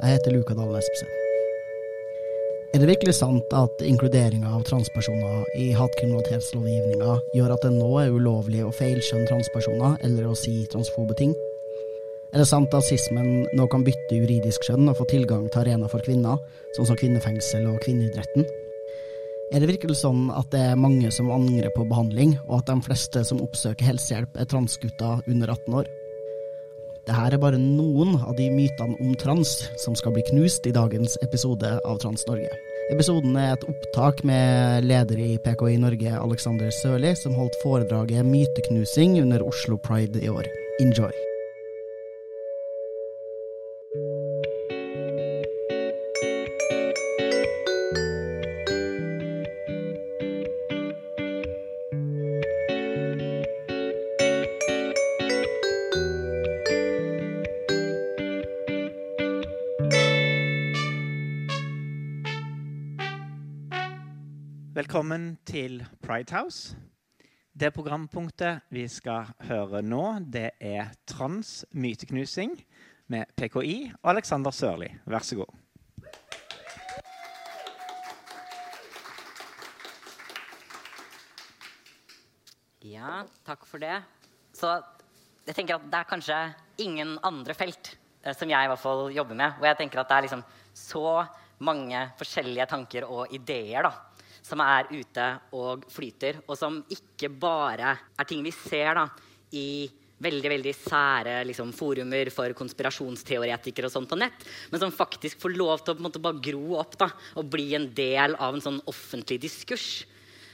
Jeg heter Luka Dalen Espesen. Er det virkelig sant at inkluderinga av transpersoner i hatkriminalitetslovgivninga gjør at det nå er ulovlig å feilskjønne transpersoner eller å si transfobe ting? Er det sant at sismen nå kan bytte juridisk skjønn og få tilgang til arena for kvinner, sånn som kvinnefengsel og kvinneidretten? Er det virkelig sånn at det er mange som angrer på behandling, og at de fleste som oppsøker helsehjelp, er transgutter under 18 år? Dette er bare noen av de mytene om trans som skal bli knust i dagens episode av Trans-Norge. Episoden er et opptak med leder i PKI Norge, Alexander Sørli, som holdt foredraget Myteknusing under Oslo Pride i år. Enjoy! Velkommen til Pride House. Det programpunktet vi skal høre nå, det er Trans myteknusing med PKI og Alexander Sørli. Vær så god. Ja, takk for det. Så jeg tenker at det er kanskje ingen andre felt eh, som jeg i hvert fall jobber med, Og jeg tenker at det er liksom så mange forskjellige tanker og ideer da, som er ute og flyter, og som ikke bare er ting vi ser da, i veldig veldig sære liksom, forumer for konspirasjonsteoretikere og sånt på nett, men som faktisk får lov til å måte, bare gro opp da, og bli en del av en sånn offentlig diskurs.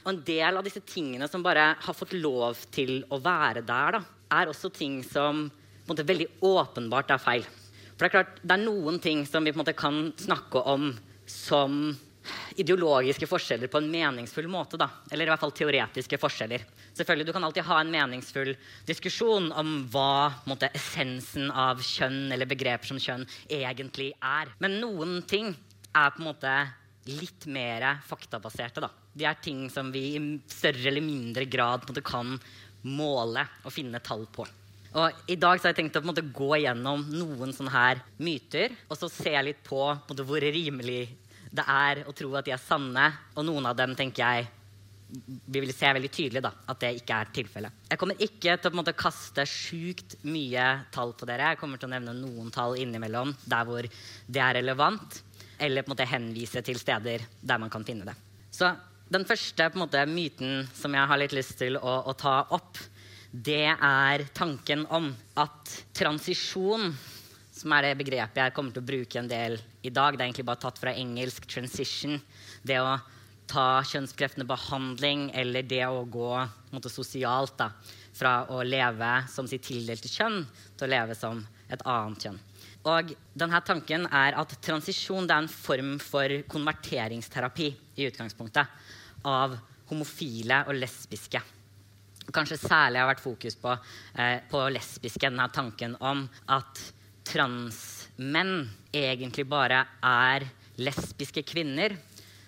Og en del av disse tingene som bare har fått lov til å være der, da, er også ting som måte, veldig åpenbart er feil. For det er klart, det er noen ting som vi på en måte kan snakke om som ideologiske forskjeller på en meningsfull måte. Da. Eller i hvert fall teoretiske forskjeller. Selvfølgelig, Du kan alltid ha en meningsfull diskusjon om hva måte, essensen av kjønn eller begreper som kjønn egentlig er. Men noen ting er på en måte litt mer faktabaserte. Da. De er ting som vi i større eller mindre grad måte, kan måle og finne tall på. Og I dag så har jeg tenkt å måte, gå gjennom noen sånne her myter, og så se litt på, på måte, hvor rimelig det er å tro at de er sanne. Og noen av dem tenker jeg vi vil se veldig tydelig da, at det ikke er tilfellet. Jeg kommer ikke til å måte, kaste sjukt mye tall på dere. Jeg kommer til å nevne noen tall innimellom der hvor det er relevant. Eller på en måte henvise til steder der man kan finne det. Så den første måte, myten som jeg har litt lyst til å, å ta opp, det er tanken om at transisjon som er det begrepet jeg kommer til å bruke en del i dag. Det er egentlig bare tatt fra engelsk 'transition'. Det å ta kjønnsbekreftende behandling eller det å gå måte, sosialt da, fra å leve som sitt tildelte kjønn til å leve som et annet kjønn. Og denne tanken er at transisjon er en form for konverteringsterapi i utgangspunktet av homofile og lesbiske. Kanskje særlig har vært fokus på, eh, på lesbiske, denne tanken om at transmenn egentlig bare er lesbiske kvinner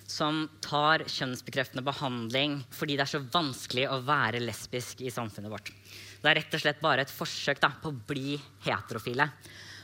som tar kjønnsbekreftende behandling fordi det er så vanskelig å være lesbisk i samfunnet vårt. Det er rett og slett bare et forsøk da, på å bli heterofile.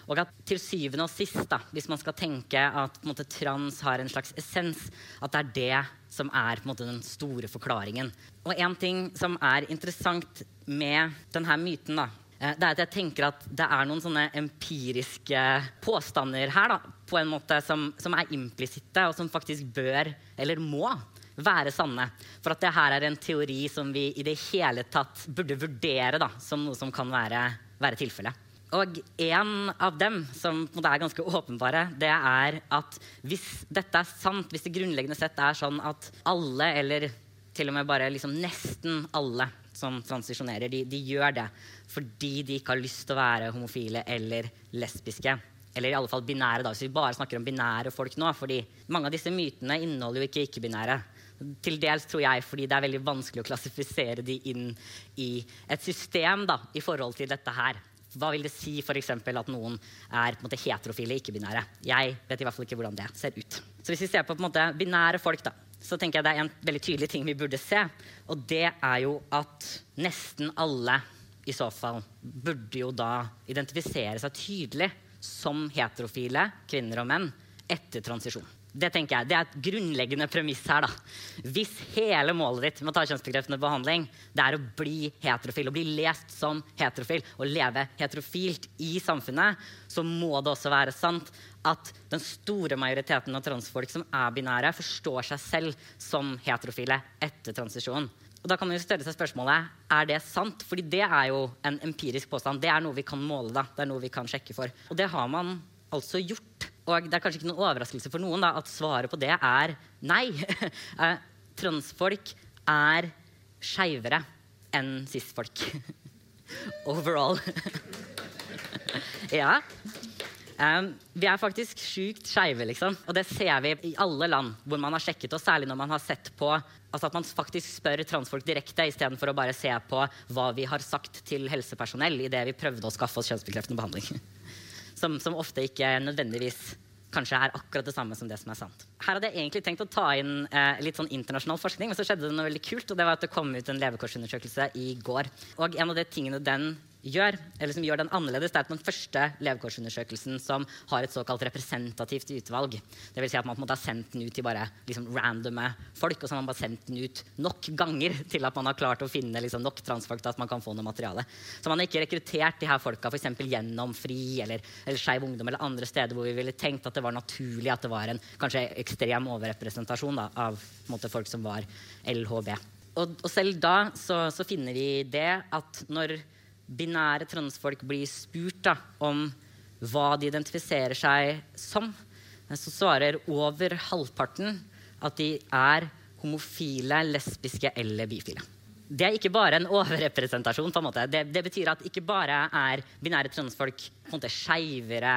Og at til syvende og sist, da, hvis man skal tenke at måte, trans har en slags essens, at det er det som er måte, den store forklaringen. Og en ting som er interessant med denne myten, da, det er at jeg tenker at det er noen sånne empiriske påstander her da, på en måte som, som er implisitte, og som faktisk bør, eller må, være sanne. For at det her er en teori som vi i det hele tatt burde vurdere da, som noe som kan være, være tilfellet. Og en av dem som er ganske åpenbare, det er at hvis dette er sant, hvis det grunnleggende sett er sånn at alle, eller til og med bare liksom nesten alle som transisjonerer, de, de, gjør det fordi de ikke har lyst til å være homofile eller lesbiske, eller i alle fall binære, da, hvis vi bare snakker om binære folk nå. fordi mange av disse mytene inneholder jo ikke ikke-binære. Til dels tror jeg fordi det er veldig vanskelig å klassifisere de inn i et system da, i forhold til dette her. Hva vil det si for eksempel, at noen er på en måte, heterofile, ikke-binære? Jeg vet i hvert fall ikke hvordan det ser ut. Så hvis vi ser på, på en måte, binære folk, da, så tenker jeg det er en veldig tydelig ting vi burde se. Og det er jo at nesten alle i så fall burde jo da identifisere seg tydelig som heterofile kvinner og menn etter transisjon. Det tenker jeg, det er et grunnleggende premiss her. da. Hvis hele målet ditt med å ta kjønnsbekreftende behandling det er å bli heterofil, å bli lest som heterofil og leve heterofilt i samfunnet, så må det også være sant at den store majoriteten av transfolk som er binære, forstår seg selv som heterofile etter transisjonen. Og da kan man jo stille seg spørsmålet er det sant. Fordi det er jo en empirisk påstand. Det er noe vi kan måle. da. Det er noe vi kan sjekke for. Og det har man altså gjort. Og det er kanskje ikke noen overraskelse for noen da, at svaret på det er nei. Eh, transfolk er skeivere enn cis-folk. Overall. ja. Um, vi er faktisk sjukt skeive, liksom. Og det ser vi i alle land hvor man har sjekket, oss, særlig når man har sett på altså at man faktisk spør transfolk direkte istedenfor å bare se på hva vi har sagt til helsepersonell idet vi prøvde å skaffe oss kjønnsbekreftende behandling. Som, som ofte ikke nødvendigvis kanskje er akkurat det samme som det som er sant. Her hadde jeg egentlig tenkt å ta inn eh, litt sånn internasjonal forskning, men så skjedde det noe veldig kult, og det var at det kom ut en levekårsundersøkelse i går. Og en av de tingene den gjør, eller som gjør den annerledes, det er den første levekårsundersøkelsen som har et såkalt representativt utvalg. Det vil si at man på en måte har sendt den ut til bare liksom, randome folk, og så har man bare sendt den ut nok ganger til at man har klart å finne liksom, nok til at man kan få noe materiale. Så man har ikke rekruttert de her folka f.eks. gjennom FRI eller, eller Skeiv Ungdom eller andre steder hvor vi ville tenkt at det var naturlig at det var en kanskje ekstrem overrepresentasjon da, av måte, folk som var LHB. Og, og selv da så, så finner vi det at når binære transfolk blir spurt da, om hva de identifiserer seg som, så svarer over halvparten at de er homofile, lesbiske eller bifile. Det er ikke bare en overrepresentasjon. på en måte. Det, det betyr at ikke bare er binære transfolk på skeivere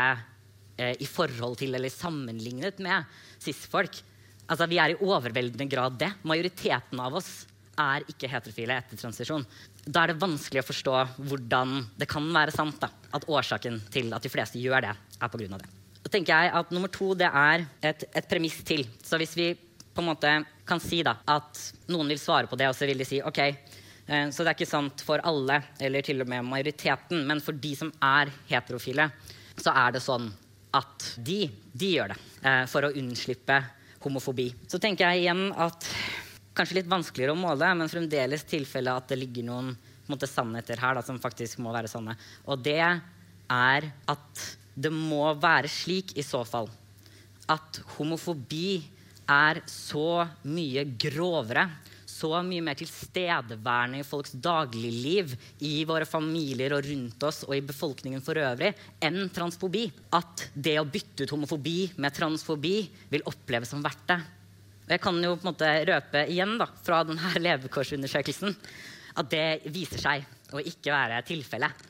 eh, i forhold til eller sammenlignet med cis-folk. Altså, vi er i overveldende grad det. Majoriteten av oss er ikke heterofile etter transisjon da er det vanskelig å forstå hvordan det kan være sant da, at årsaken til at de fleste gjør det, er pga. det. Så tenker jeg at Nummer to det er et, et, premiss til. Så hvis vi på en måte kan si da, at noen vil svare på det, og så vil de si ok, eh, så det er ikke sant for alle, eller til og med majoriteten, men for de som er heterofile, så er det sånn at de, de gjør det eh, for å unnslippe homofobi. Så tenker jeg igjen at kanskje litt vanskeligere å måle, men fremdeles tilfelle at det ligger noen måte, sannheter her da, som faktisk må være sanne. Og det er at det må være slik i så fall at homofobi er så mye grovere, så mye mer tilstedeværende i folks dagligliv, i våre familier og rundt oss og i befolkningen for øvrig, enn transfobi. At det å bytte ut homofobi med transfobi vil oppleves som verdt det. Jeg kan jo på en måte røpe igjen da, fra denne levekårsundersøkelsen at det viser seg å ikke være tilfellet.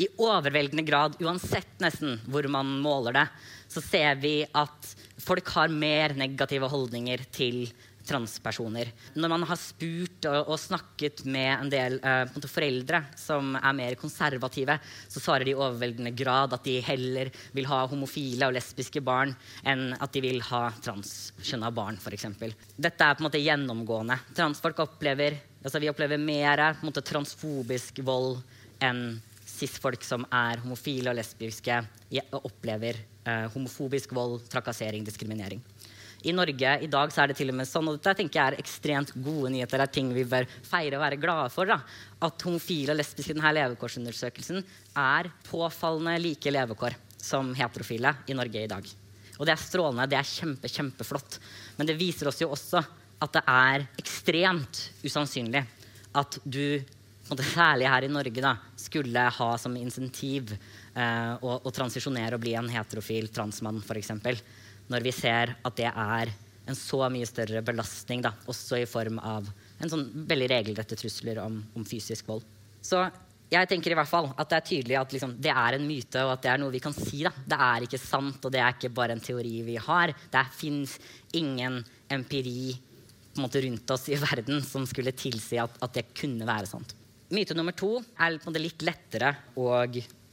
I overveldende grad, uansett nesten hvor man måler det, så ser vi at folk har mer negative holdninger til transpersoner. Når man har spurt og, og snakket med en del uh, foreldre som er mer konservative, så svarer de i overveldende grad at de heller vil ha homofile og lesbiske barn enn at de vil ha transkjønna barn, f.eks. Dette er på en måte gjennomgående. Transfolk opplever, altså vi opplever mer måte, transfobisk vold enn cis-folk som er homofile og lesbiske, opplever uh, homofobisk vold, trakassering, diskriminering. I Norge i dag så er det til og med sånn, og dette tenker jeg er ekstremt gode nyheter. Det er ting vi bør feire og være glade for. Da. At homofile og lesbiske i denne levekårsundersøkelsen er påfallende like levekår som heterofile i Norge i dag. Og det er strålende. Det er kjempe, kjempeflott. Men det viser oss jo også at det er ekstremt usannsynlig at du særlig her i Norge da, skulle ha som insentiv eh, å, å transisjonere og bli en heterofil transmann, f.eks når vi ser at det er en så mye større belastning, da, også i form av en sånn veldig regelrette trusler om, om fysisk vold. Så jeg tenker i hvert fall at det er tydelig at liksom, det er en myte, og at det er noe vi kan si. Da. Det er ikke sant, og det er ikke bare en teori vi har. Det fins ingen empiri måte, rundt oss i verden som skulle tilsi at, at, det kunne være sant. Myte nummer to er litt lettere å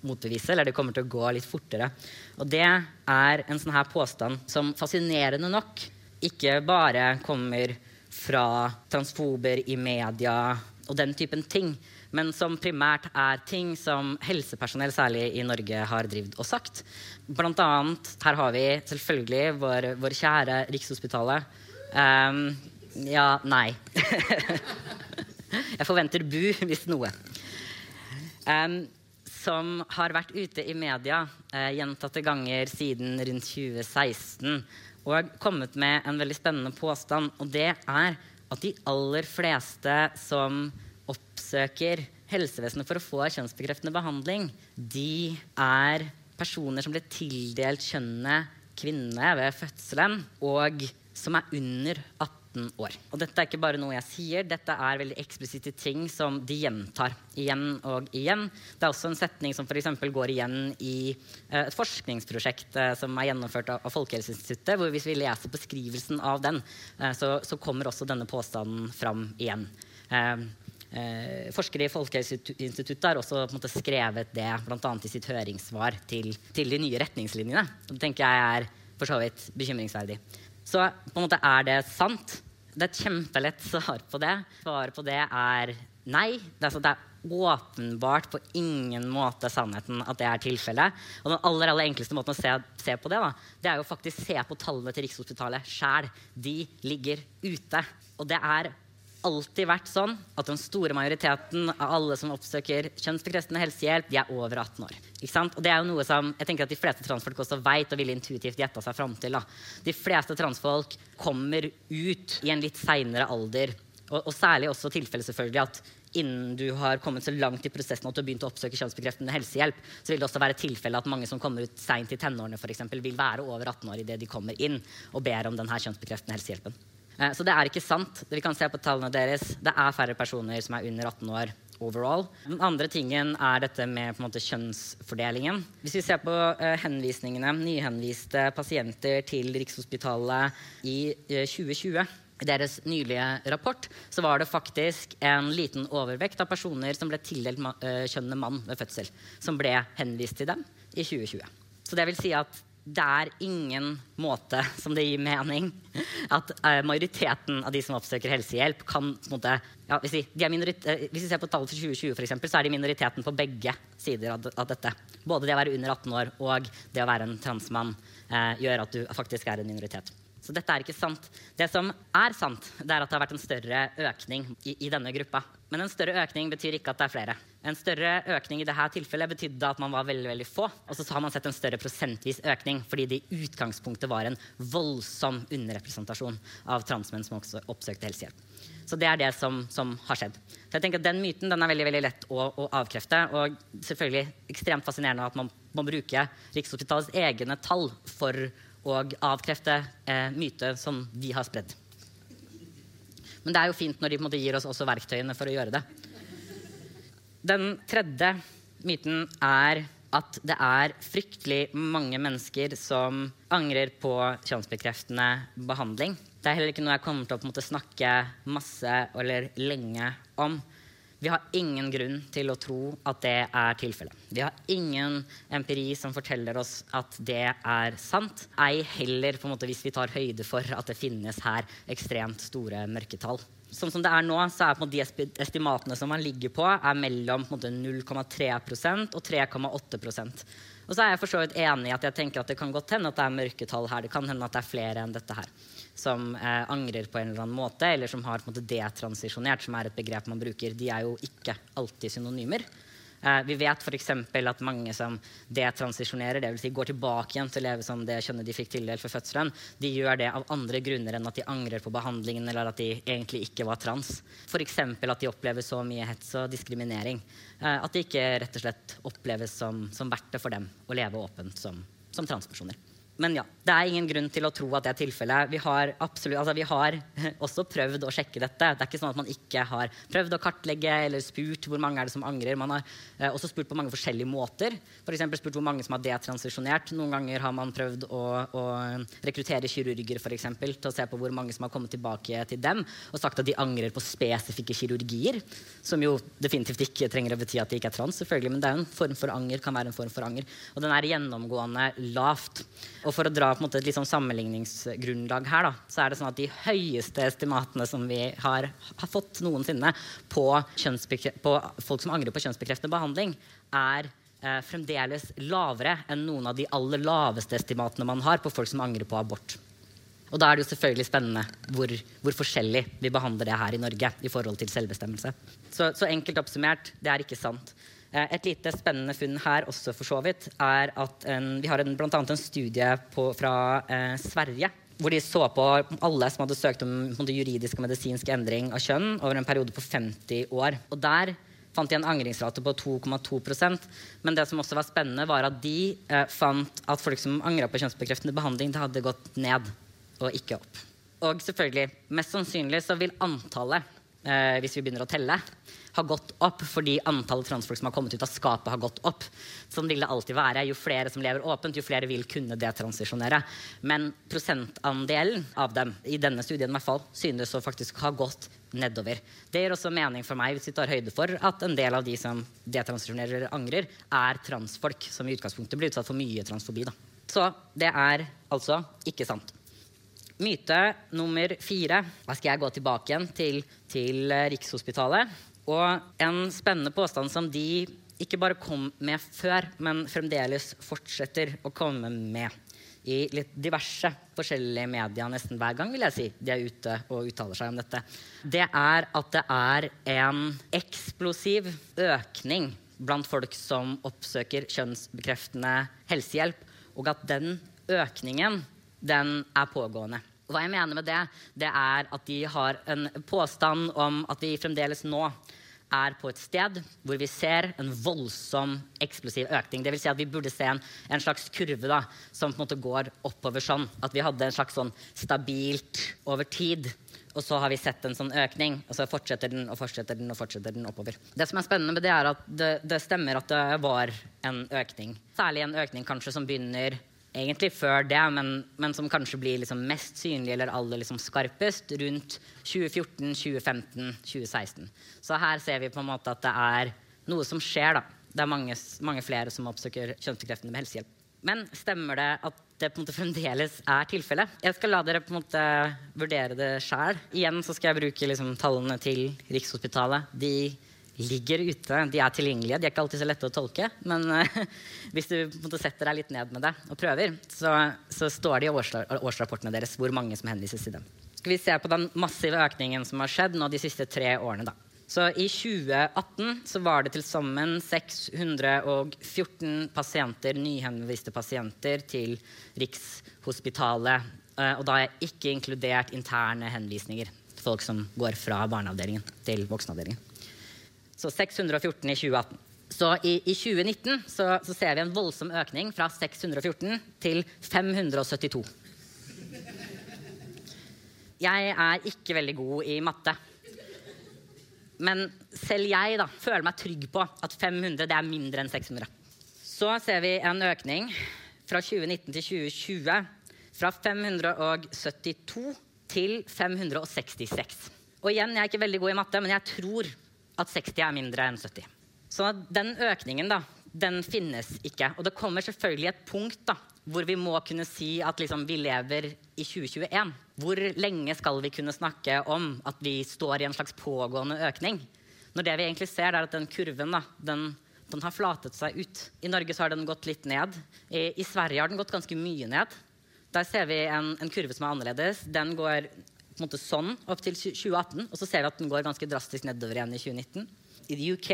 motbevise, eller det kommer til å gå litt fortere. Og det er en sånn her påstand som fascinerende nok ikke bare kommer fra transfober i media og den typen ting, men som primært er ting som helsepersonell, særlig i Norge, har drevet og sagt. Blant annet, her har vi selvfølgelig vår, vår kjære Rikshospitalet. Um, ja, nei. Jeg forventer bu, hvis noe. Um, som har vært ute i media eh, gjentatte ganger siden rundt 2016 og kommet med en veldig spennende påstand. Og det er at de aller fleste som oppsøker helsevesenet for å få kjønnsbekreftende behandling, de er personer som ble tildelt kjønnet kvinne ved fødselen, og som er under 18 år. Og dette er ikke bare noe jeg sier, dette er veldig eksplisitte ting som de gjentar igjen og igjen. Det er også en setning som f.eks. går igjen i eh, et forskningsprosjekt eh, som er gjennomført av Folkehelseinstituttet, hvor hvis vi leser beskrivelsen av den, eh, så, så kommer også denne påstanden fram igjen. Eh, forskere i Folkehelseinstituttet har også måte, skrevet det bl.a. i sitt høringssvar til, til, de nye retningslinjene. Det tenker jeg er for så vidt bekymringsverdig. Så på en måte er det sant? Det er et kjempelett svar på det. Svaret på det er nei. Det er, altså, det er, åpenbart på ingen måte sannheten at det er tilfellet. Og den aller, aller enkleste måten å se, se på det, da, det er jo faktisk se på tallene til Rikshospitalet sjæl. De ligger ute. Og det er alltid vært sånn at den store majoriteten av alle som oppsøker kjønnsbekreftende helsehjelp, de er over 18 år. Og det er jo noe som jeg tenker at de fleste transfolk også vet og ville intuitivt gjetta seg fram til. Da. De fleste transfolk kommer ut i en litt seinere alder. Og, og, særlig også tilfellet selvfølgelig at innen du har kommet så langt i prosessen at du har begynt å oppsøke kjønnsbekreftende helsehjelp, så vil det også være tilfelle at mange som kommer ut seint i tenårene, for eksempel, vil være over 18 år idet de kommer inn og ber om denne kjønnsbekreftende helsehjelpen. Eh, så det er ikke sant. Vi kan se på tallene deres. Det er færre personer som er under 18 år overall. Den andre tingen er dette med måte, kjønnsfordelingen. Hvis vi ser på uh, henvisningene, nyhenviste pasienter til Rikshospitalet i uh, 2020 i deres nylige rapport så var det faktisk en liten overvekt av personer som ble tildelt kjønnet mann ved fødsel, som ble henvist til dem i 2020. Så det vil si at det er ingen måte som det gir mening at uh, majoriteten av de som oppsøker helsehjelp, kan måte, ja, hvis, vi, de uh, hvis, vi, ser på tallet for 2020, for eksempel, så er de minoriteten på begge sider av, av, dette. Både det å være under 18 år og det å være en transmann uh, gjør at du faktisk er en minoritet. Så dette er ikke sant. Det som er sant, det er at det har vært en større økning i, i denne gruppa. Men en større økning betyr ikke at det er flere. En større økning i dette tilfellet betydde at man var veldig veldig få. Og så har man sett en større prosentvis økning fordi det i utgangspunktet var en voldsom underrepresentasjon av transmenn som også oppsøkte helsehjelp. Så det er det som, som, har skjedd. Så jeg tenker at Den myten den er veldig veldig lett å, å avkrefte. Og selvfølgelig ekstremt fascinerende at man må bruke Rikshospitalets egne tall for å avkrefte eh, myter som vi har spredd. Men det er jo fint når de måte, gir oss også verktøyene for å gjøre det. Den tredje myten er at det er fryktelig mange mennesker som angrer på kjønnsbekreftende behandling. Det er heller ikke noe jeg kommer til å måte, snakke masse eller lenge om. Vi har ingen grunn til å tro at det er tilfellet. Vi har ingen empiri som forteller oss at det er sant. Ei heller måte, hvis vi tar høyde for at det finnes her ekstremt store mørketall. Sånn som det er nå, så er de estimatene som man ligger på, er mellom 0,3% og 3,8 Og så er jeg for så vidt enig i at jeg tenker at det kan godt hende at det er mørketall her. Det kan hende at det er flere enn dette her som eh, angrer på en eller annen måte, eller som har på en måte, detransisjonert, som er et begrep man bruker, de er jo ikke alltid synonymer. Eh, vi vet f.eks. at mange som detransisjonerer, dvs. Si går tilbake igjen til å leve som det kjønnet de fikk tildelt for fødselen, de gjør det av andre grunner enn at de angrer på behandlingen eller at de egentlig ikke var trans. F.eks. at de opplever så mye hets og diskriminering eh, at det ikke rett og slett oppleves som, som verdt det for dem å leve åpent som, som transpersoner. Men ja, det er ingen grunn til å tro at det er tilfellet. Vi har, absolutt, altså vi har også prøvd å sjekke dette. Det er ikke sånn at man ikke har prøvd å kartlegge eller spurt hvor mange er det som angrer. Man har eh, også spurt på mange forskjellige måter. For spurt hvor mange som har detransisjonert. Noen ganger har man prøvd å, å rekruttere kirurger for eksempel, til å se på hvor mange som har kommet tilbake til dem og sagt at de angrer på spesifikke kirurgier. Som jo definitivt ikke trenger å bety at de ikke er trans, selvfølgelig, men det er en form for anger. kan være en form for anger. Og den er gjennomgående lavt. Og for å dra på en måte, et liksom sammenligningsgrunnlag her, da, så er det sånn at de høyeste estimatene som vi har, har fått noensinne på, på, folk som angrer på kjønnsbekreftende behandling, er eh, fremdeles lavere enn noen av de aller laveste estimatene man har på folk som angrer på abort. Og da er det jo selvfølgelig spennende hvor, hvor, forskjellig vi behandler det her i Norge i forhold til selvbestemmelse. Så, så enkelt oppsummert, det er ikke sant. Eh, et lite spennende funn her også for så vidt, er at en, vi har bl.a. en studie på, fra eh, Sverige. Hvor de så på alle som hadde søkt om juridisk og medisinsk endring av kjønn over en periode på 50 år. Og der fant de en angringsrate på 2,2% Men det som også var spennende, var at de eh, fant at folk som angra på kjønnsbekreftende behandling, det hadde gått ned og ikke opp. Og selvfølgelig, mest sannsynlig så vil antallet, eh, hvis vi begynner å telle, har gått opp fordi antallet transfolk som har kommet ut av skapet, har gått opp. Sånn vil det alltid være. Jo flere som lever åpent, jo flere vil kunne detransisjonere. Men prosentandelen av dem i denne studien i hvert fall, synes å faktisk ha gått nedover. Det gir også mening for meg hvis vi tar høyde for at en del av de som detransisjonerer eller angrer, er transfolk som i utgangspunktet blir utsatt for mye transfobi. Da. Så det er altså ikke sant. Myte nummer fire. Da skal jeg gå tilbake igjen til, til Rikshospitalet. Og en spennende påstand som de ikke bare kom med før, men fremdeles fortsetter å komme med i litt diverse forskjellige medier nesten hver gang vil jeg si, de er ute og uttaler seg om dette, det er at det er en eksplosiv økning blant folk som oppsøker kjønnsbekreftende helsehjelp, og at den økningen, den er pågående. Hva jeg mener med det, det er at de har en påstand om at vi fremdeles nå er på et sted hvor vi ser en voldsom, eksplosiv økning. Det vil si at vi burde se en, en slags kurve da, som på en måte går oppover sånn. At vi hadde en slags sånn stabilt over tid. Og så har vi sett en sånn økning, og så fortsetter den og fortsetter den og fortsetter den oppover. Det som er spennende med det, er at det, det stemmer at det var en økning. Særlig en økning kanskje som begynner egentlig før det, men, men som kanskje blir liksom mest synlig eller aller liksom skarpest rundt 2014, 2015, 2016. Så her ser vi på en måte at det er noe som skjer. da. Det er mange, mange flere som oppsøker kjønnsbekreftende med helsehjelp. Men stemmer det at det på en måte fremdeles er tilfellet? Jeg skal la dere på en måte vurdere det sjøl. Igjen så skal jeg bruke liksom tallene til Rikshospitalet. De ligger ute. De er tilgjengelige. De er ikke alltid så lette å tolke. Men uh, hvis du måte, setter deg litt ned med det og prøver, så, så står det i årsrapportene deres hvor mange som henvises til dem. Skal vi se på den massive økningen som har skjedd nå de siste tre årene. da. Så I 2018 så var det til sammen 614 pasienter, nyhenviste pasienter til Rikshospitalet. Uh, og da er ikke inkludert interne henvisninger. Folk som går fra barneavdelingen til voksenavdelingen. Så 614 i 2018. Så i, i 2019 så, så, ser vi en voldsom økning fra 614 til 572. Jeg er ikke veldig god i matte. Men selv jeg da, føler meg trygg på at 500 er mindre enn 600. Så ser vi en økning fra 2019 til 2020 fra 572 til 566. Og igjen, jeg er ikke veldig god i matte, men jeg tror at 60 er mindre enn 70. Så den økningen da, den finnes ikke. Og det kommer selvfølgelig et punkt da, hvor vi må kunne si at liksom, vi lever i 2021. Hvor lenge skal vi kunne snakke om at vi står i en slags pågående økning? Når det vi egentlig ser, er at den kurven da, den, den har flatet seg ut. I Norge har den gått litt ned. I, I, Sverige har den gått ganske mye ned. Der ser vi en, en kurve som er annerledes. Den går måte sånn opp til 2018, og så ser vi at den går ganske drastisk nedover igjen i 2019. I the UK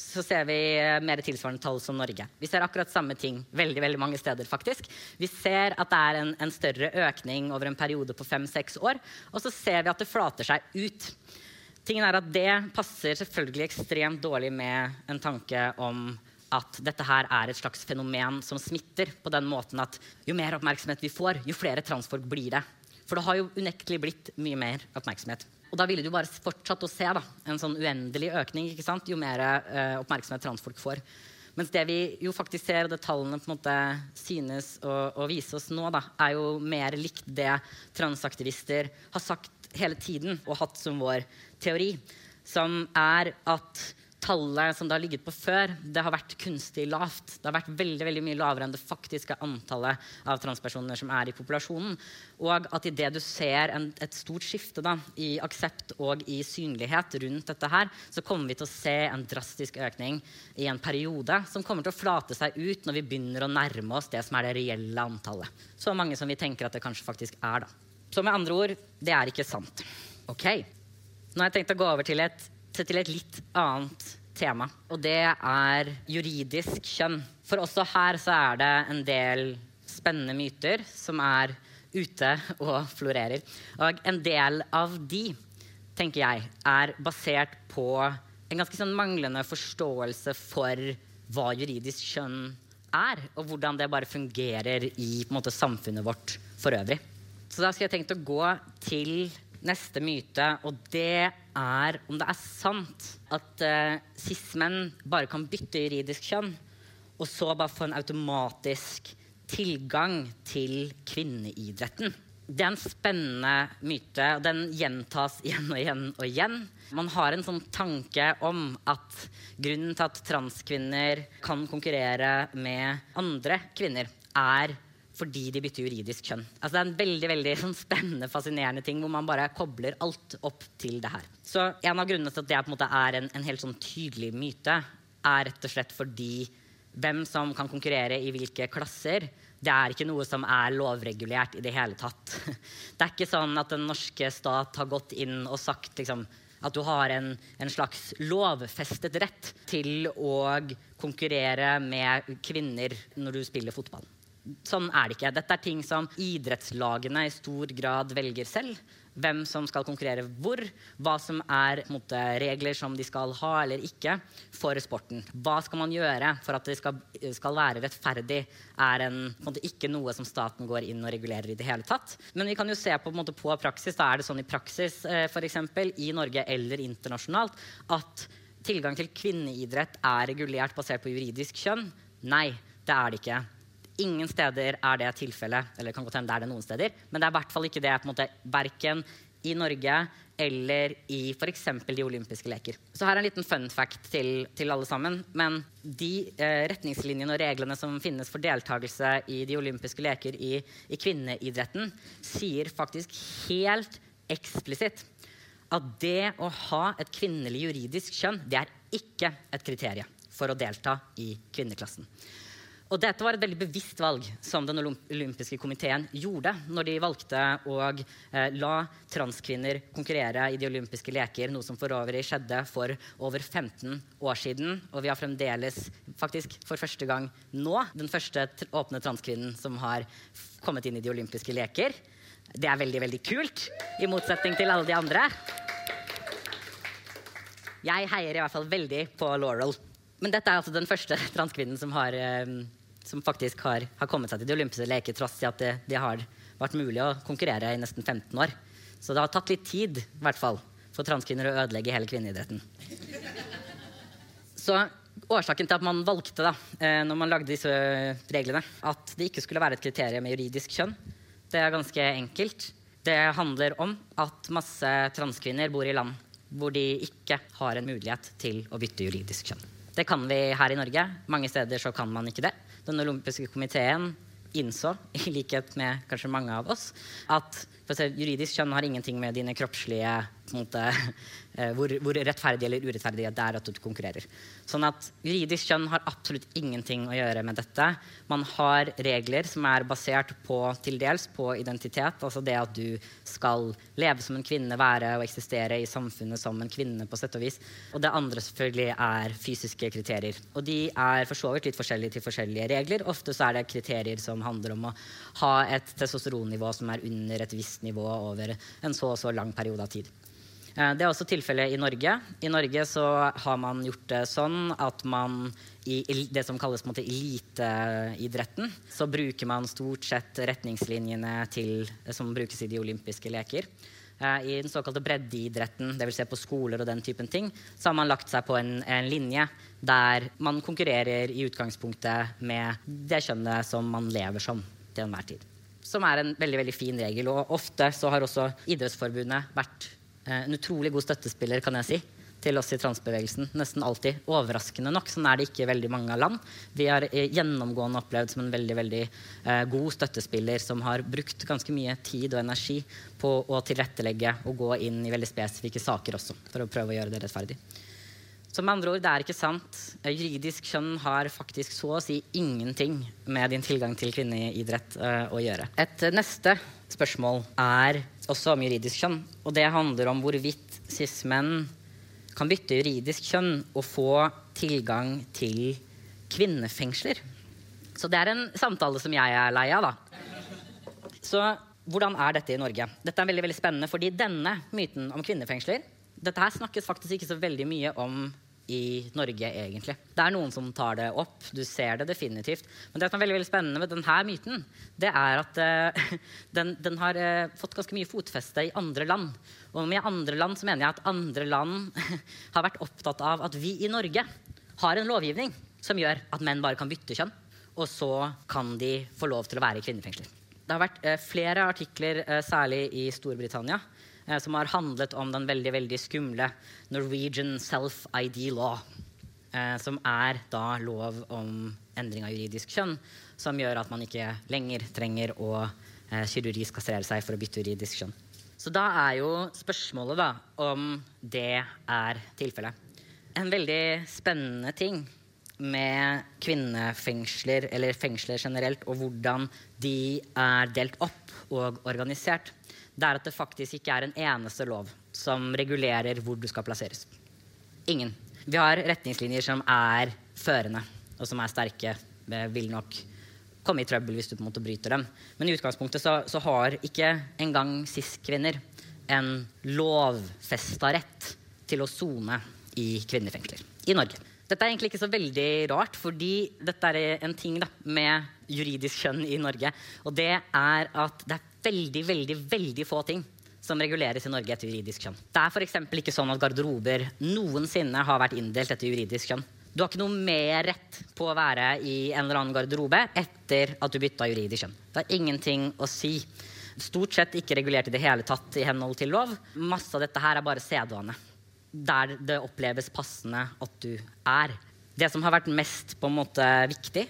så ser vi eh, mer tilsvarende tall som Norge. Vi ser akkurat samme ting veldig veldig mange steder. faktisk. Vi ser at det er en, en større økning over en periode på fem-seks år. Og så ser vi at det flater seg ut. Tingen er at Det passer selvfølgelig ekstremt dårlig med en tanke om at dette her er et slags fenomen som smitter på den måten at jo mer oppmerksomhet vi får, jo flere transfolk blir det. For det har jo unektelig blitt mye mer oppmerksomhet. Og da ville du bare fortsatt å se da, en sånn uendelig økning ikke sant? jo mer eh, oppmerksomhet transfolk får. Mens det vi jo faktisk ser, og det tallene på en måte synes å, vise oss nå, da, er jo mer likt det transaktivister har sagt hele tiden og hatt som vår teori, som er at tallet som det har ligget på før, det har vært kunstig lavt. Det har vært veldig veldig mye lavere enn det faktiske antallet av transpersoner som er i populasjonen. Og at idet du ser en, et stort skifte da, i aksept og i synlighet rundt dette her, så kommer vi til å se en drastisk økning i en periode som kommer til å flate seg ut når vi begynner å nærme oss det som er det reelle antallet. Så mange som vi tenker at det kanskje faktisk er. da. Så med andre ord, det er ikke sant. Ok, Nå har jeg tenkt å gå over til et til et litt annet tema. Og det er juridisk kjønn. For også her så er det en del spennende myter som er ute og florerer. Og en del av de, tenker jeg, er basert på en ganske sånn manglende forståelse for hva juridisk kjønn er, og hvordan det bare fungerer i måte, samfunnet vårt for øvrig. Så da skal jeg tenkt å gå til neste myte, og det er om det er sant at uh, cis-menn bare kan bytte juridisk kjønn, og så bare få en automatisk tilgang til kvinneidretten. Det er en spennende myte, og den gjentas igjen og igjen og igjen. Man har en sånn tanke om at grunnen til at transkvinner kan konkurrere med andre kvinner, er fordi de bytter juridisk kjønn. Altså, det er en veldig veldig sånn, spennende, fascinerende ting hvor man bare kobler alt opp til det her. Så En av grunnene til at det på en måte er en, en helt sånn tydelig myte, er rett og slett fordi hvem som kan konkurrere i hvilke klasser, det er ikke noe som er lovregulert i det hele tatt. Det er ikke sånn at den norske stat har gått inn og sagt liksom, at du har en, en, slags lovfestet rett til å konkurrere med kvinner når du spiller fotball. Sånn er det ikke. Dette er ting som idrettslagene i stor grad velger selv. Hvem som skal konkurrere hvor, hva som er måte, regler som de skal ha eller ikke for sporten. Hva skal man gjøre for at det skal, skal være rettferdig, er en, måte, ikke noe som staten går inn og regulerer i det hele tatt. Men vi kan jo se på, måte, på praksis. Da er det sånn i praksis for f.eks. i Norge eller internasjonalt at tilgang til kvinneidrett er regulert basert på juridisk kjønn. Nei, det er det ikke. Ingen steder er det tilfellet. Eller kan godt hende det er det noen steder. Men det er i hvert fall ikke det på en måte, verken i Norge eller i f.eks. de olympiske leker. Så her er en liten fun fact til, til alle sammen. Men de eh, retningslinjene og reglene som finnes for deltakelse i de olympiske leker i, i kvinneidretten, sier faktisk helt eksplisitt at det å ha et kvinnelig juridisk kjønn, det er ikke et kriterium for å delta i kvinneklassen. Og dette var et veldig bevisst valg som den olympiske komiteen gjorde når de valgte å eh, la transkvinner konkurrere i de olympiske leker, noe som for øvrig skjedde for over 15 år siden. Og vi har fremdeles, faktisk for første gang nå, den første åpne transkvinnen som har kommet inn i de olympiske leker. Det er veldig, veldig kult, i motsetning til alle de andre. Jeg heier i hvert fall veldig på Laurel. Men dette er altså den første transkvinnen som har eh, som faktisk har, har, kommet seg til de olympiske leker tross i at det, det, har vært mulig å konkurrere i nesten 15 år. Så det har tatt litt tid i hvert fall, for transkvinner å ødelegge hele kvinneidretten. Så årsaken til at man valgte da, eh, når man lagde disse reglene, at det ikke skulle være et kriterium med juridisk kjønn, det er ganske enkelt. Det handler om at masse transkvinner bor i land hvor de ikke har en mulighet til å bytte juridisk kjønn. Det kan vi her i Norge. Mange steder så kan man ikke det. Den olympiske komiteen innså, i likhet med kanskje mange av oss, at juridisk kjønn har ingenting med dine kroppslige måte, hvor, hvor, rettferdig eller urettferdig det er at du konkurrerer. Sånn at Juridisk kjønn har absolutt ingenting å gjøre med dette. Man har regler som er basert på til dels på identitet. Altså det at du skal leve som en kvinne, være og eksistere i samfunnet som en kvinne. på sett Og vis. Og det andre selvfølgelig er fysiske kriterier. Og de er for så vidt litt forskjellige til forskjellige regler. Ofte så er det kriterier som handler om å ha et testosteronnivå som er under et visst nivå over en så og så lang periode av tid. Eh, det er også tilfellet i Norge. I Norge så har man gjort det sånn at man i det som kalles eliteidretten, så bruker man stort sett retningslinjene til, som brukes i de olympiske leker. Eh, I den såkalte breddeidretten, dvs. Si på skoler og den typen ting, så har man lagt seg på en, en, linje der man konkurrerer i utgangspunktet med det kjønnet som man lever som til enhver tid. Som er en veldig veldig fin regel. Og ofte så har også Idrettsforbundet vært en utrolig god støttespiller, kan jeg si, til oss i transbevegelsen. Nesten alltid. Overraskende nok. Sånn er det ikke veldig mange land. Vi har eh, gjennomgående opplevd som en veldig veldig eh, god støttespiller som har brukt ganske mye tid og energi på å tilrettelegge og gå inn i veldig spesifikke saker også, for å prøve å gjøre det rettferdig. Så med andre ord, det er ikke sant. Eh, juridisk kjønn har faktisk så å si ingenting med din tilgang til kvinneidrett uh, å gjøre. Et neste spørsmål er også om juridisk kjønn. Og det handler om hvorvidt cis-menn kan bytte juridisk kjønn og få tilgang til kvinnefengsler. Så det er en samtale som jeg er lei av, da. Så hvordan er dette i Norge? Dette er veldig, veldig spennende, fordi denne myten om kvinnefengsler dette her snakkes faktisk ikke så veldig mye om i Norge, egentlig. Det er noen som tar det opp. Du ser det definitivt. Men det som er veldig, veldig spennende med denne myten, det er at uh, den, den, har uh, fått ganske mye fotfeste i andre land. Og med andre land så mener jeg at andre land har vært opptatt av at vi i Norge har en lovgivning som gjør at menn bare kan bytte kjønn. Og så kan de få lov til å være i kvinnefengsler. Det har vært uh, flere artikler, særlig i Storbritannia, som har handlet om den veldig veldig skumle Norwegian Self-ID Law. Eh, som er da lov om endring av juridisk kjønn, som gjør at man ikke lenger trenger å eh, kirurgisk kastrere seg for å bytte juridisk kjønn. Så da er jo spørsmålet da om det er tilfellet. En veldig spennende ting med kvinnefengsler, eller fengsler generelt, og hvordan de er delt opp og organisert, det er at det faktisk ikke er en eneste lov som regulerer hvor du skal plasseres. Ingen. Vi har retningslinjer som er førende, og som er sterke. Vil nok komme i trøbbel hvis du på en måte bryter dem. Men i utgangspunktet så, så har ikke engang cis-kvinner en lovfesta rett til å sone i kvinnefengsler i Norge. Dette er egentlig ikke så veldig rart, fordi dette er en ting da, med juridisk kjønn i Norge. Og det er at det er veldig, veldig, veldig få ting som reguleres i Norge etter juridisk kjønn. Det er f.eks. ikke sånn at garderober noensinne har vært inndelt etter juridisk kjønn. Du har ikke noe mer rett på å være i en eller annen garderobe etter at du bytta juridisk kjønn. Det har ingenting å si. Stort sett ikke regulert i det hele tatt i henhold til lov. Masse av dette her er bare sedvane. Der det oppleves passende at du er. Det som har vært mest på en måte viktig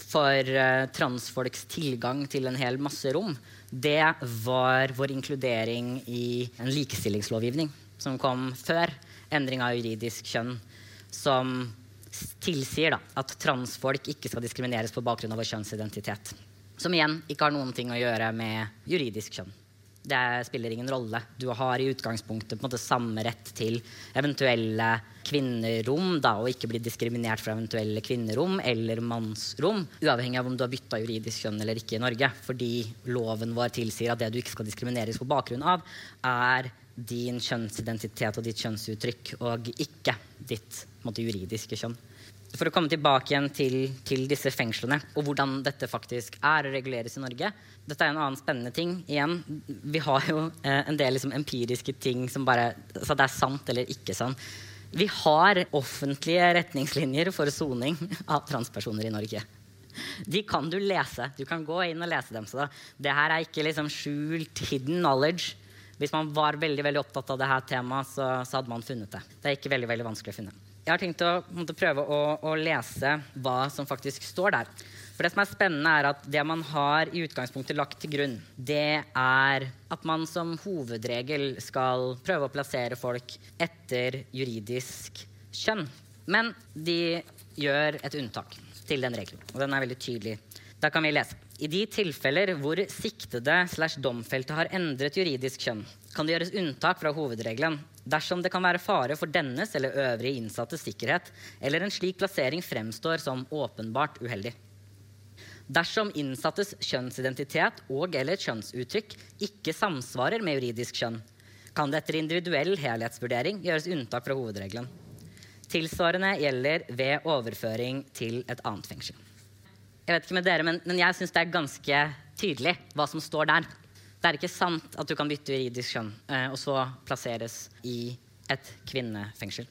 for uh, transfolks tilgang til en hel masse rom, det var vår inkludering i en likestillingslovgivning som kom før endring av juridisk kjønn, som tilsier da, at transfolk ikke skal diskrimineres på bakgrunn av vår kjønnsidentitet. Som igjen ikke har noen ting å gjøre med juridisk kjønn. Det spiller ingen rolle. Du har i utgangspunktet måte samme rett til eventuelle kvinnerom, da, og ikke bli diskriminert fra eventuelle kvinnerom eller mannsrom, uavhengig av om du har bytta juridisk kjønn eller ikke i Norge. Fordi loven vår tilsier at det du ikke skal diskrimineres på bakgrunn av, er din kjønnsidentitet og ditt kjønnsuttrykk, og ikke ditt måte, juridiske kjønn. For å komme tilbake igjen til, til, disse fengslene og hvordan dette faktisk er å reguleres i Norge. Dette er en annen spennende ting. Igjen, vi har jo eh, en del liksom, empiriske ting som bare Så det er sant eller ikke sant. Vi har offentlige retningslinjer for soning av transpersoner i Norge. De kan du lese. Du kan gå inn og lese dem. Så det her er ikke liksom skjult hidden knowledge. Hvis man var veldig veldig opptatt av dette temaet, så, så hadde man funnet det. Det er ikke veldig, veldig vanskelig å finne. Jeg har tenkt å måtte, prøve å, å, lese hva som faktisk står der. For det som er spennende, er at det man har i utgangspunktet lagt til grunn, det er at man som hovedregel skal prøve å plassere folk etter juridisk kjønn. Men de gjør et unntak til den regelen, og den er veldig tydelig. Da kan vi lese. I de tilfeller hvor siktede slash domfelte har endret juridisk kjønn, kan det gjøres unntak fra hovedregelen dersom det kan være fare for dennes eller øvrige innsattes sikkerhet, eller en slik plassering fremstår som åpenbart uheldig. Dersom innsattes kjønnsidentitet og eller kjønnsuttrykk ikke samsvarer med juridisk kjønn, kan det etter individuell helhetsvurdering gjøres unntak fra hovedregelen. Tilsvarende gjelder ved overføring til et annet fengsel. Jeg vet ikke med dere, men, men jeg syns det er ganske tydelig hva som står der. Det er ikke sant at du kan bytte juridisk kjønn eh, og så plasseres i et kvinnefengsel.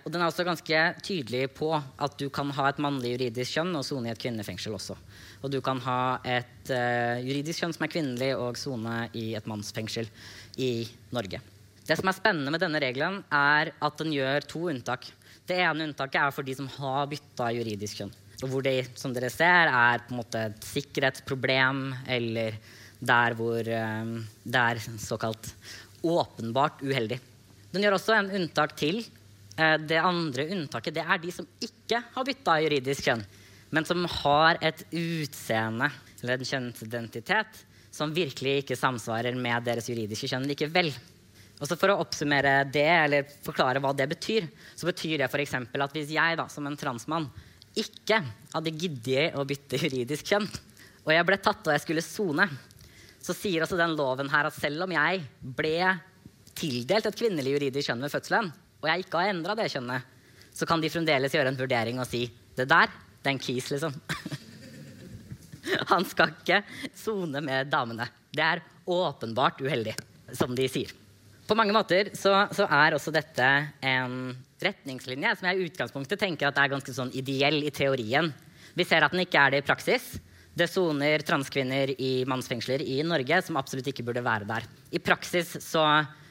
Og den er også ganske tydelig på at du kan ha et mannlig juridisk kjønn og sone i et kvinnefengsel også. Og du kan ha et uh, juridisk kjønn som er kvinnelig, og sone i et mannsfengsel i Norge. Det som er spennende med denne regelen, er at den gjør to unntak. Det ene unntaket er for de som har bytta juridisk kjønn. Og hvor det som dere ser, er på en måte et sikkerhetsproblem, eller der hvor um, det er såkalt åpenbart uheldig. Den gjør også en unntak til Eh, det andre unntaket det er de som ikke har bytta juridisk kjønn, men som har et utseende eller en kjønnsidentitet som virkelig ikke samsvarer med deres juridiske kjønn likevel. Og For å oppsummere det, eller forklare hva det betyr, så betyr det f.eks. at hvis jeg da, som en transmann ikke hadde giddet å bytte juridisk kjønn, og jeg ble tatt og jeg skulle sone, så sier altså den loven her at selv om jeg ble tildelt et kvinnelig juridisk kjønn ved fødselen, og jeg ikke har endra det kjønnet, så kan de fremdeles gjøre en vurdering og si det der, det er en kis, liksom. Han skal ikke sone med damene. Det er åpenbart uheldig, som de sier. På mange måter så, så, er også dette en retningslinje som jeg i utgangspunktet tenker at er ganske sånn ideell i teorien. Vi ser at den ikke er det i praksis. Det soner transkvinner i mannsfengsler i Norge som absolutt ikke burde være der. I praksis så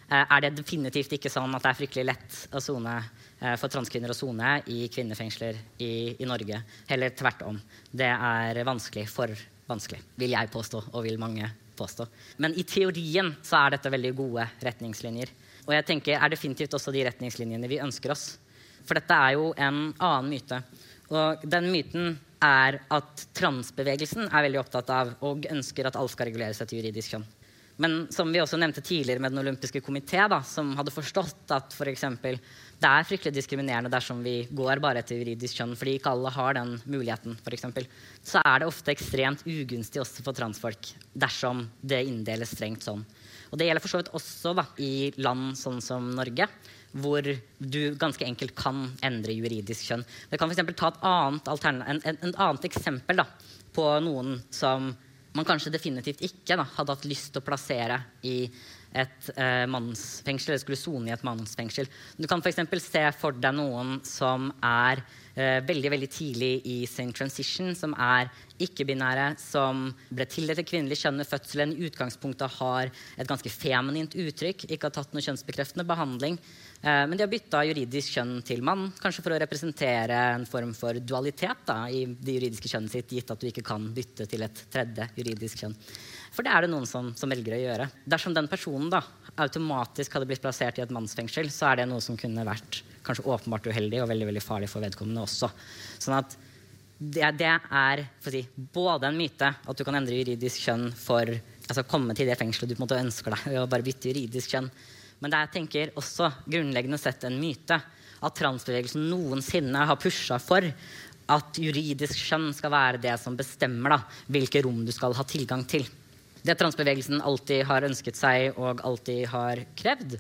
Eh, er det definitivt ikke sånn at det er fryktelig lett å zone eh, for transkvinner å sone i kvinnefengsler i, i, Norge. Heller tvert om. Det er vanskelig, for vanskelig, vil jeg påstå, og vil mange påstå. Men i teorien så er dette veldig gode retningslinjer. Og jeg tenker er definitivt også de retningslinjene vi ønsker oss. For dette er jo en annen myte. Og den myten er at transbevegelsen er veldig opptatt av og ønsker at alt skal reguleres etter juridisk kjønn. Men som vi også nevnte tidligere med Den olympiske komité, som hadde forstått at for eksempel, det er fryktelig diskriminerende dersom vi går bare etter juridisk kjønn, fordi ikke alle har den muligheten, for eksempel, så er det ofte ekstremt ugunstig også for transfolk dersom det inndeles strengt sånn. Og det gjelder for så vidt også da, i land sånn som Norge, hvor du ganske enkelt kan endre juridisk kjønn. Det kan for ta et annet, en, en, en annet eksempel da, på noen som man kanskje definitivt ikke da, hadde hatt lyst til å plassere i et eh, mannsfengsel, eller skulle sone i et mannsfengsel. Du kan f.eks. se for deg noen som er eh, veldig veldig tidlig i sin transition, som er ikke-binære, som ble tildelt et kvinnelig kjønn ved fødselen, i utgangspunktet har et ganske feminint uttrykk, ikke har tatt noe kjønnsbekreftende behandling. Eh, men de har bytta juridisk kjønn til mann, kanskje for å representere en form for dualitet da, i det juridiske kjønnet sitt, gitt at du ikke kan bytte til et tredje juridisk kjønn. For det er det noen som, som velger å gjøre. Dersom den personen da, automatisk hadde blitt plassert i et mannsfengsel, så er det noe som kunne vært kanskje åpenbart uheldig og veldig veldig farlig for vedkommende også. Sånn at det, det er si, både en myte at du kan endre juridisk kjønn for altså komme til det fengselet du på en måte ønsker deg, og bare bytte juridisk kjønn. Men det er jeg tenker også grunnleggende sett en myte at transbevegelsen noensinne har pusha for at juridisk skjønn skal være det som bestemmer da, hvilke rom du skal ha tilgang til. Det transbevegelsen alltid har ønsket seg og alltid har krevd,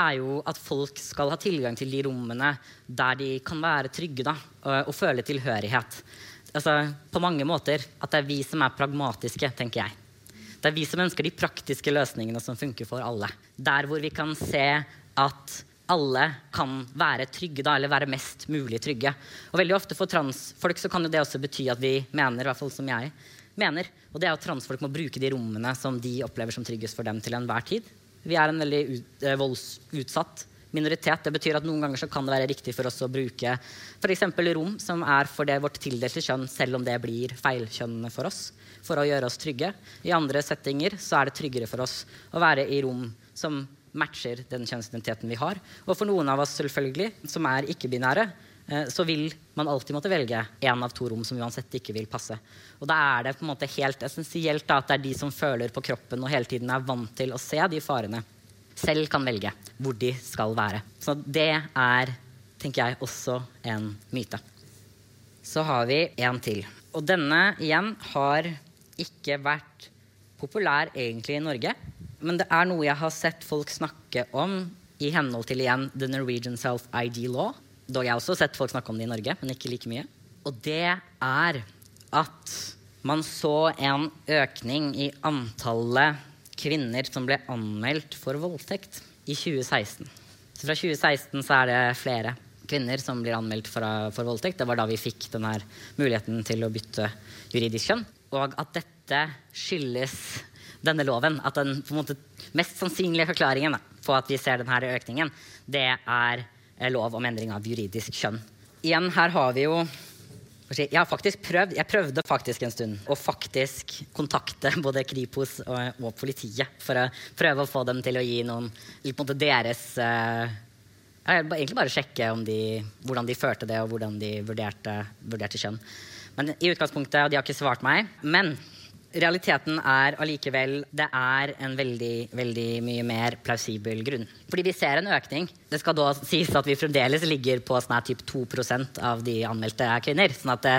er jo at folk skal ha tilgang til de rommene der de kan være trygge da, og, og føle tilhørighet. Altså, på mange måter at det er vi som er pragmatiske, tenker jeg. Det er vi som ønsker de praktiske løsningene som funker for alle. Der hvor vi kan se at alle kan være trygge, da, eller være mest mulig trygge. Og veldig ofte for transfolk så kan det også bety at vi mener, i hvert fall som jeg mener, og det er at transfolk må bruke de rommene som de opplever som tryggest for dem til enhver tid. Vi er en veldig eh, voldsutsatt minoritet. Det betyr at noen ganger så kan det være riktig for oss å bruke f.eks. rom som er for det vårt tildelte kjønn, selv om det blir feilkjønnene for oss for å gjøre oss trygge. I andre settinger så er det tryggere for oss å være i rom som matcher den kjønnsidentiteten vi har. Og for noen av oss selvfølgelig, som er ikke-binære, eh, så vil man alltid måtte velge én av to rom som uansett ikke vil passe. Og da er det på en måte helt essensielt at det er de som føler på kroppen og hele tiden er vant til å se de farene, selv kan velge hvor de skal være. Så det er, tenker jeg, også en myte. Så har vi en til. Og denne igjen har ikke vært populær egentlig i Norge. Men det er noe jeg har sett folk snakke om i henhold til igjen The Norwegian Self ID Law. Dog jeg har også sett folk snakke om det i Norge, men ikke like mye. Og det er at man så en økning i antallet kvinner som ble anmeldt for voldtekt i 2016. Så fra 2016 så er det flere kvinner som blir anmeldt for, for voldtekt. Det var da vi fikk denne muligheten til å bytte juridisk kjønn. Og at dette skyldes denne loven. At den måte, mest sannsynlige forklaringen på at vi ser denne økningen, det er eh, lov om endring av juridisk kjønn. Igjen, her har vi jo jeg har faktisk prøvd, jeg prøvde faktisk en stund å faktisk kontakte både Kripos og, og politiet for å prøve å få dem til å gi noen på en måte deres uh, Egentlig bare sjekke de, hvordan de førte det, og hvordan de vurderte, vurderte kjønn. Men i utgangspunktet, og de har ikke svart meg. Men realiteten er allikevel det er en veldig veldig mye mer plausibel grunn. Fordi vi ser en økning. Det skal da sies at vi fremdeles ligger på sånn her typ 2% av de anmeldte er kvinner. sånn at det,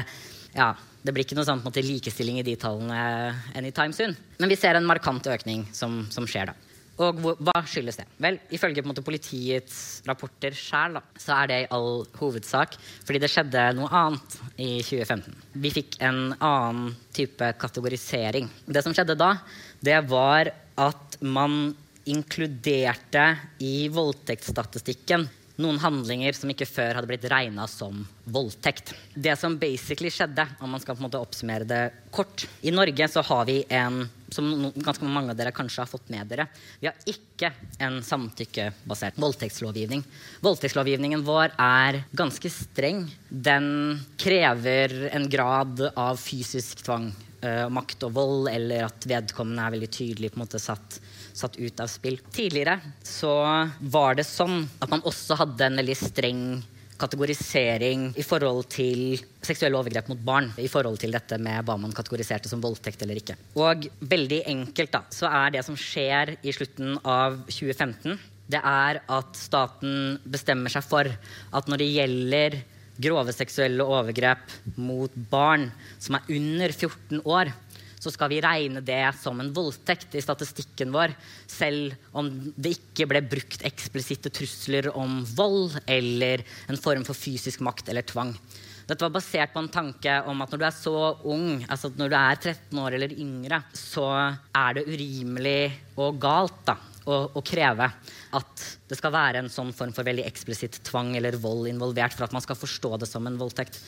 ja, det blir ikke noe sånn, likestilling i de tallene anytime soon. Men vi ser en markant økning som, som skjer da. Og hva skyldes det? Vel, Ifølge måte, politiets rapporter sjøl så er det i all hovedsak fordi det skjedde noe annet i 2015. Vi fikk en annen type kategorisering. Det som skjedde da, det var at man inkluderte i voldtektsstatistikken noen handlinger som ikke før hadde blitt regna som voldtekt. Det som basically skjedde, om man skal på en måte oppsummere det kort I Norge så har vi en som ganske mange av dere kanskje har fått med dere. Vi har ikke en samtykkebasert voldtektslovgivning. Voldtektslovgivningen vår er ganske streng. Den krever en grad av fysisk tvang, uh, makt og vold, eller at vedkommende er veldig tydelig på en måte satt satt ut av spill. Tidligere så var det sånn at man også hadde en veldig streng kategorisering i forhold til seksuelle overgrep mot barn. I forhold til dette med hva man kategoriserte som voldtekt eller ikke. Og veldig enkelt da, så er det som skjer i slutten av 2015, det er at staten bestemmer seg for at når det gjelder grove seksuelle overgrep mot barn som er under 14 år, så skal vi regne det som en voldtekt i statistikken vår, selv om det ikke ble brukt eksplisitte trusler om vold eller en form for fysisk makt eller tvang. Dette var basert på en tanke om at når du er så ung, altså når du er 13 år eller yngre, så er det urimelig og galt da, å, å, kreve at det skal være en sånn form for veldig eksplisitt tvang eller vold involvert for at man skal forstå det som en voldtekt.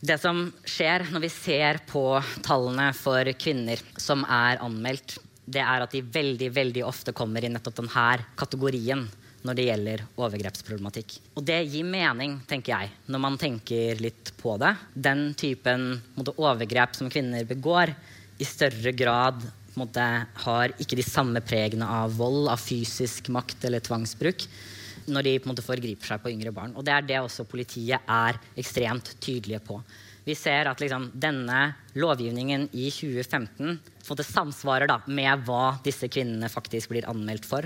Det som skjer når vi ser på tallene for kvinner som er anmeldt, det er at de veldig veldig ofte kommer i nettopp denne kategorien når det gjelder overgrepsproblematikk. Og det gir mening, tenker jeg, når man tenker litt på det. Den typen måte, overgrep som kvinner begår, i større grad måte, har ikke de samme pregene av vold, av fysisk makt eller tvangsbruk når de på en måte forgriper seg på yngre barn. Og det er det også politiet er ekstremt tydelige på. Vi ser at liksom, denne lovgivningen i 2015 måte, samsvarer da, med hva disse kvinnene faktisk blir anmeldt for.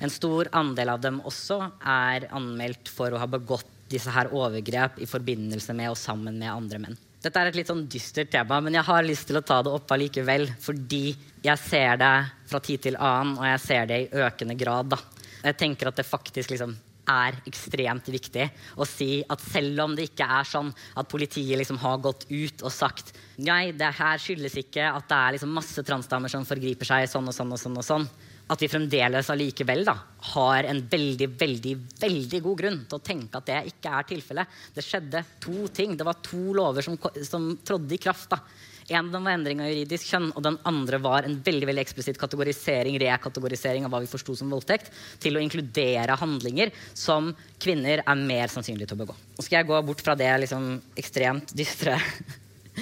En stor andel av dem også er anmeldt for å ha begått disse her overgrep i forbindelse med og sammen med andre menn. Dette er et litt sånn dystert tema, men jeg har lyst til å ta det opp allikevel. Fordi jeg ser det fra tid til annen, og jeg ser det i økende grad. da. Jeg tenker at det faktisk liksom er ekstremt viktig å si at selv om det ikke er sånn at politiet liksom har gått ut og sagt nei, det her skyldes ikke at det er liksom masse transdamer som forgriper seg sånn og sånn og sånn, og sånn, at vi fremdeles allikevel da, har en veldig veldig, veldig god grunn til å tenke at det ikke er tilfellet. Det skjedde to ting. Det var to lover som, som trådde i kraft. da, en var endring av juridisk kjønn, og den andre var en veldig veldig eksplisitt kategorisering rekategorisering av hva vi forsto som voldtekt, til å inkludere handlinger som kvinner er mer sannsynlig til å begå. Nå skal jeg gå bort fra det liksom, ekstremt dystre,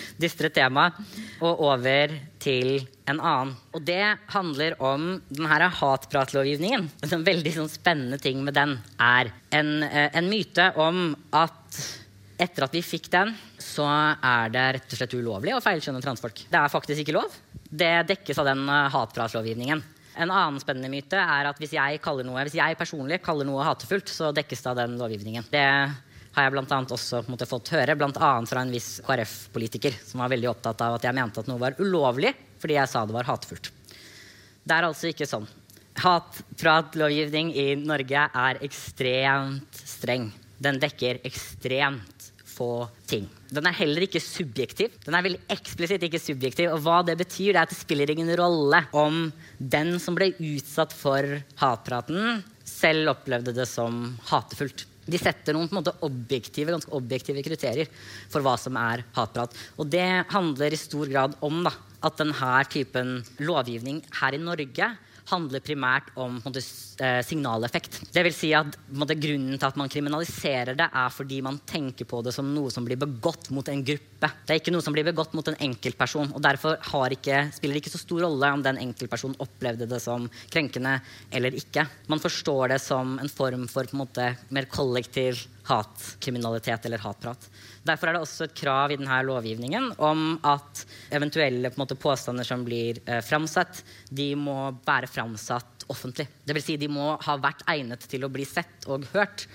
dystre temaet og over til en annen. Og det handler om denne hatpratlovgivningen. En veldig sånn, spennende ting med den er en, eh, en myte om at etter at vi fikk den, så er det rett og slett ulovlig å feilskjønne transfolk. Det er faktisk ikke lov. Det dekkes av den uh, hatpratlovgivningen. En annen spennende myte er at hvis jeg, noe, hvis jeg, personlig kaller noe hatefullt, så dekkes det av den lovgivningen. Det har jeg blant annet også måte, fått høre, bl.a. fra en viss KrF-politiker som var veldig opptatt av at jeg mente at noe var ulovlig fordi jeg sa det var hatefullt. Det er altså ikke sånn. Hatpratlovgivning i Norge er ekstremt streng. Den dekker ekstremt få ting. Den er heller ikke subjektiv. Den er veldig eksplisitt ikke subjektiv. Og hva det betyr, det er at det spiller ingen rolle om den som ble utsatt for hatpraten, selv opplevde det som hatefullt. De setter noen måte objektive, ganske objektive kriterier for hva som er hatprat. Og det handler i stor grad om da, at denne typen lovgivning her i Norge handler primært om måte, eh, signaleffekt. Det vil si at måte, Grunnen til at man kriminaliserer det, er fordi man tenker på det som noe som blir begått mot en gruppe. Det er ikke noe som blir begått mot en enkeltperson. og Derfor ikke, spiller det ikke så stor rolle om den enkeltpersonen opplevde det som krenkende eller ikke. Man forstår det som en form for en måte, mer kollektiv hatkriminalitet eller hatprat. Derfor er det også et krav i denne lovgivningen om at eventuelle på måte, påstander som blir eh, framsatt, de må være framsatt offentlig. Det vil si de må ha vært egnet til å bli sett og hørt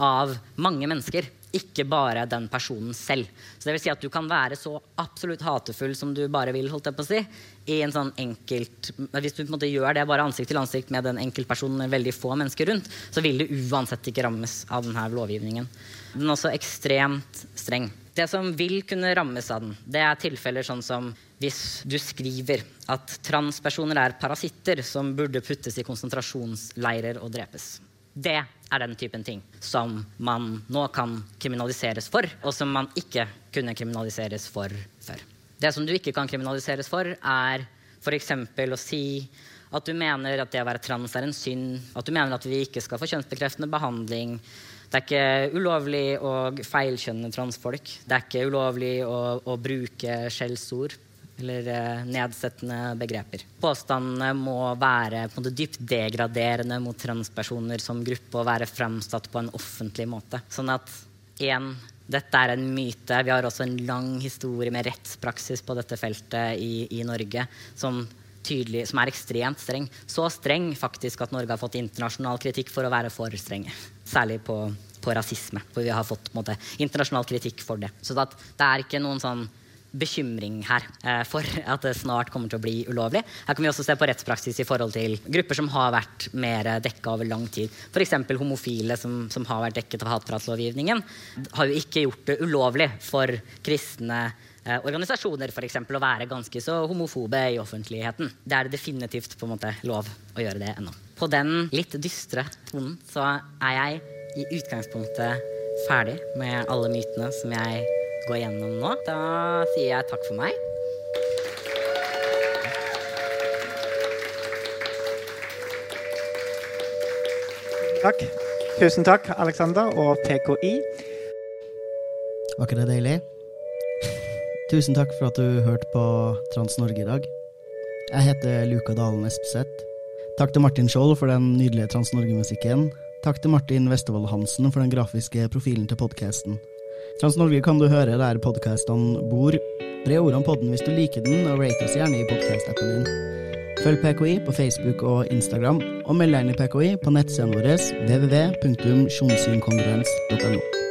av mange mennesker. Ikke bare den personen selv. Så det vil si at du kan være så absolutt hatefull som du bare vil. holdt jeg på å si, i en sånn enkelt, Hvis du på en måte gjør det bare ansikt til ansikt med den enkeltpersonen med veldig få mennesker rundt, så vil du uansett ikke rammes av denne lovgivningen. Den er også ekstremt streng. Det som vil kunne rammes av den, det er tilfeller sånn som hvis du skriver at transpersoner er parasitter som burde puttes i konsentrasjonsleirer og drepes. Det er den typen ting som man nå kan kriminaliseres for, og som man ikke kunne kriminaliseres for før. Det som du ikke kan kriminaliseres for, er f.eks. å si at du mener at det å være trans er en synd, at du mener at vi ikke skal få kjønnsbekreftende behandling. Det er ikke ulovlig å feilkjønne transfolk. Det er ikke ulovlig å, å bruke skjellsord eller eh, nedsettende begreper. Påstandene må være en dypt degraderende mot transpersoner som gruppe og være fremstatt på en offentlig måte. Sånn at én dette er en myte. Vi har også en lang historie med rettspraksis på dette feltet i, i Norge som, tydelig, som er ekstremt streng. Så streng faktisk at Norge har fått internasjonal kritikk for å være for strenge. Særlig på, på rasisme, for vi har fått måte, internasjonal kritikk for det. Så det er ikke noen sånn bekymring her eh, for at det snart kommer til å bli ulovlig. Her kan vi også se på rettspraksis i forhold til grupper som har vært mer dekka over lang tid. F.eks. homofile som, som, har vært dekket av hatpratlovgivningen, har jo ikke gjort det ulovlig for kristne organisasjoner for eksempel, å være ganske så homofobe i offentligheten. Det er definitivt på en måte lov å gjøre det ennå. På den litt dystre tonen så er jeg i utgangspunktet ferdig med alle mytene som jeg går gjennom nå. Da sier jeg takk for meg. Takk. Tusen takk, Alexander og PKI. Var ikke det deilig? Tusen takk for at du hørte på Trans-Norge i dag. Jeg heter Luka Dalen Espeseth. Takk til Martin Skjold for den nydelige Trans-Norge-musikken. Takk til Martin Westervold Hansen for den grafiske profilen til podkasten. Trans-Norge kan du høre der podkastene bor. Bre ordene på den hvis du liker den, og rate oss gjerne i podkast-appen din. Følg PKI på Facebook og Instagram, og meld deg inn i PKI på nettsiden våre www.sjonsynkongruens.no.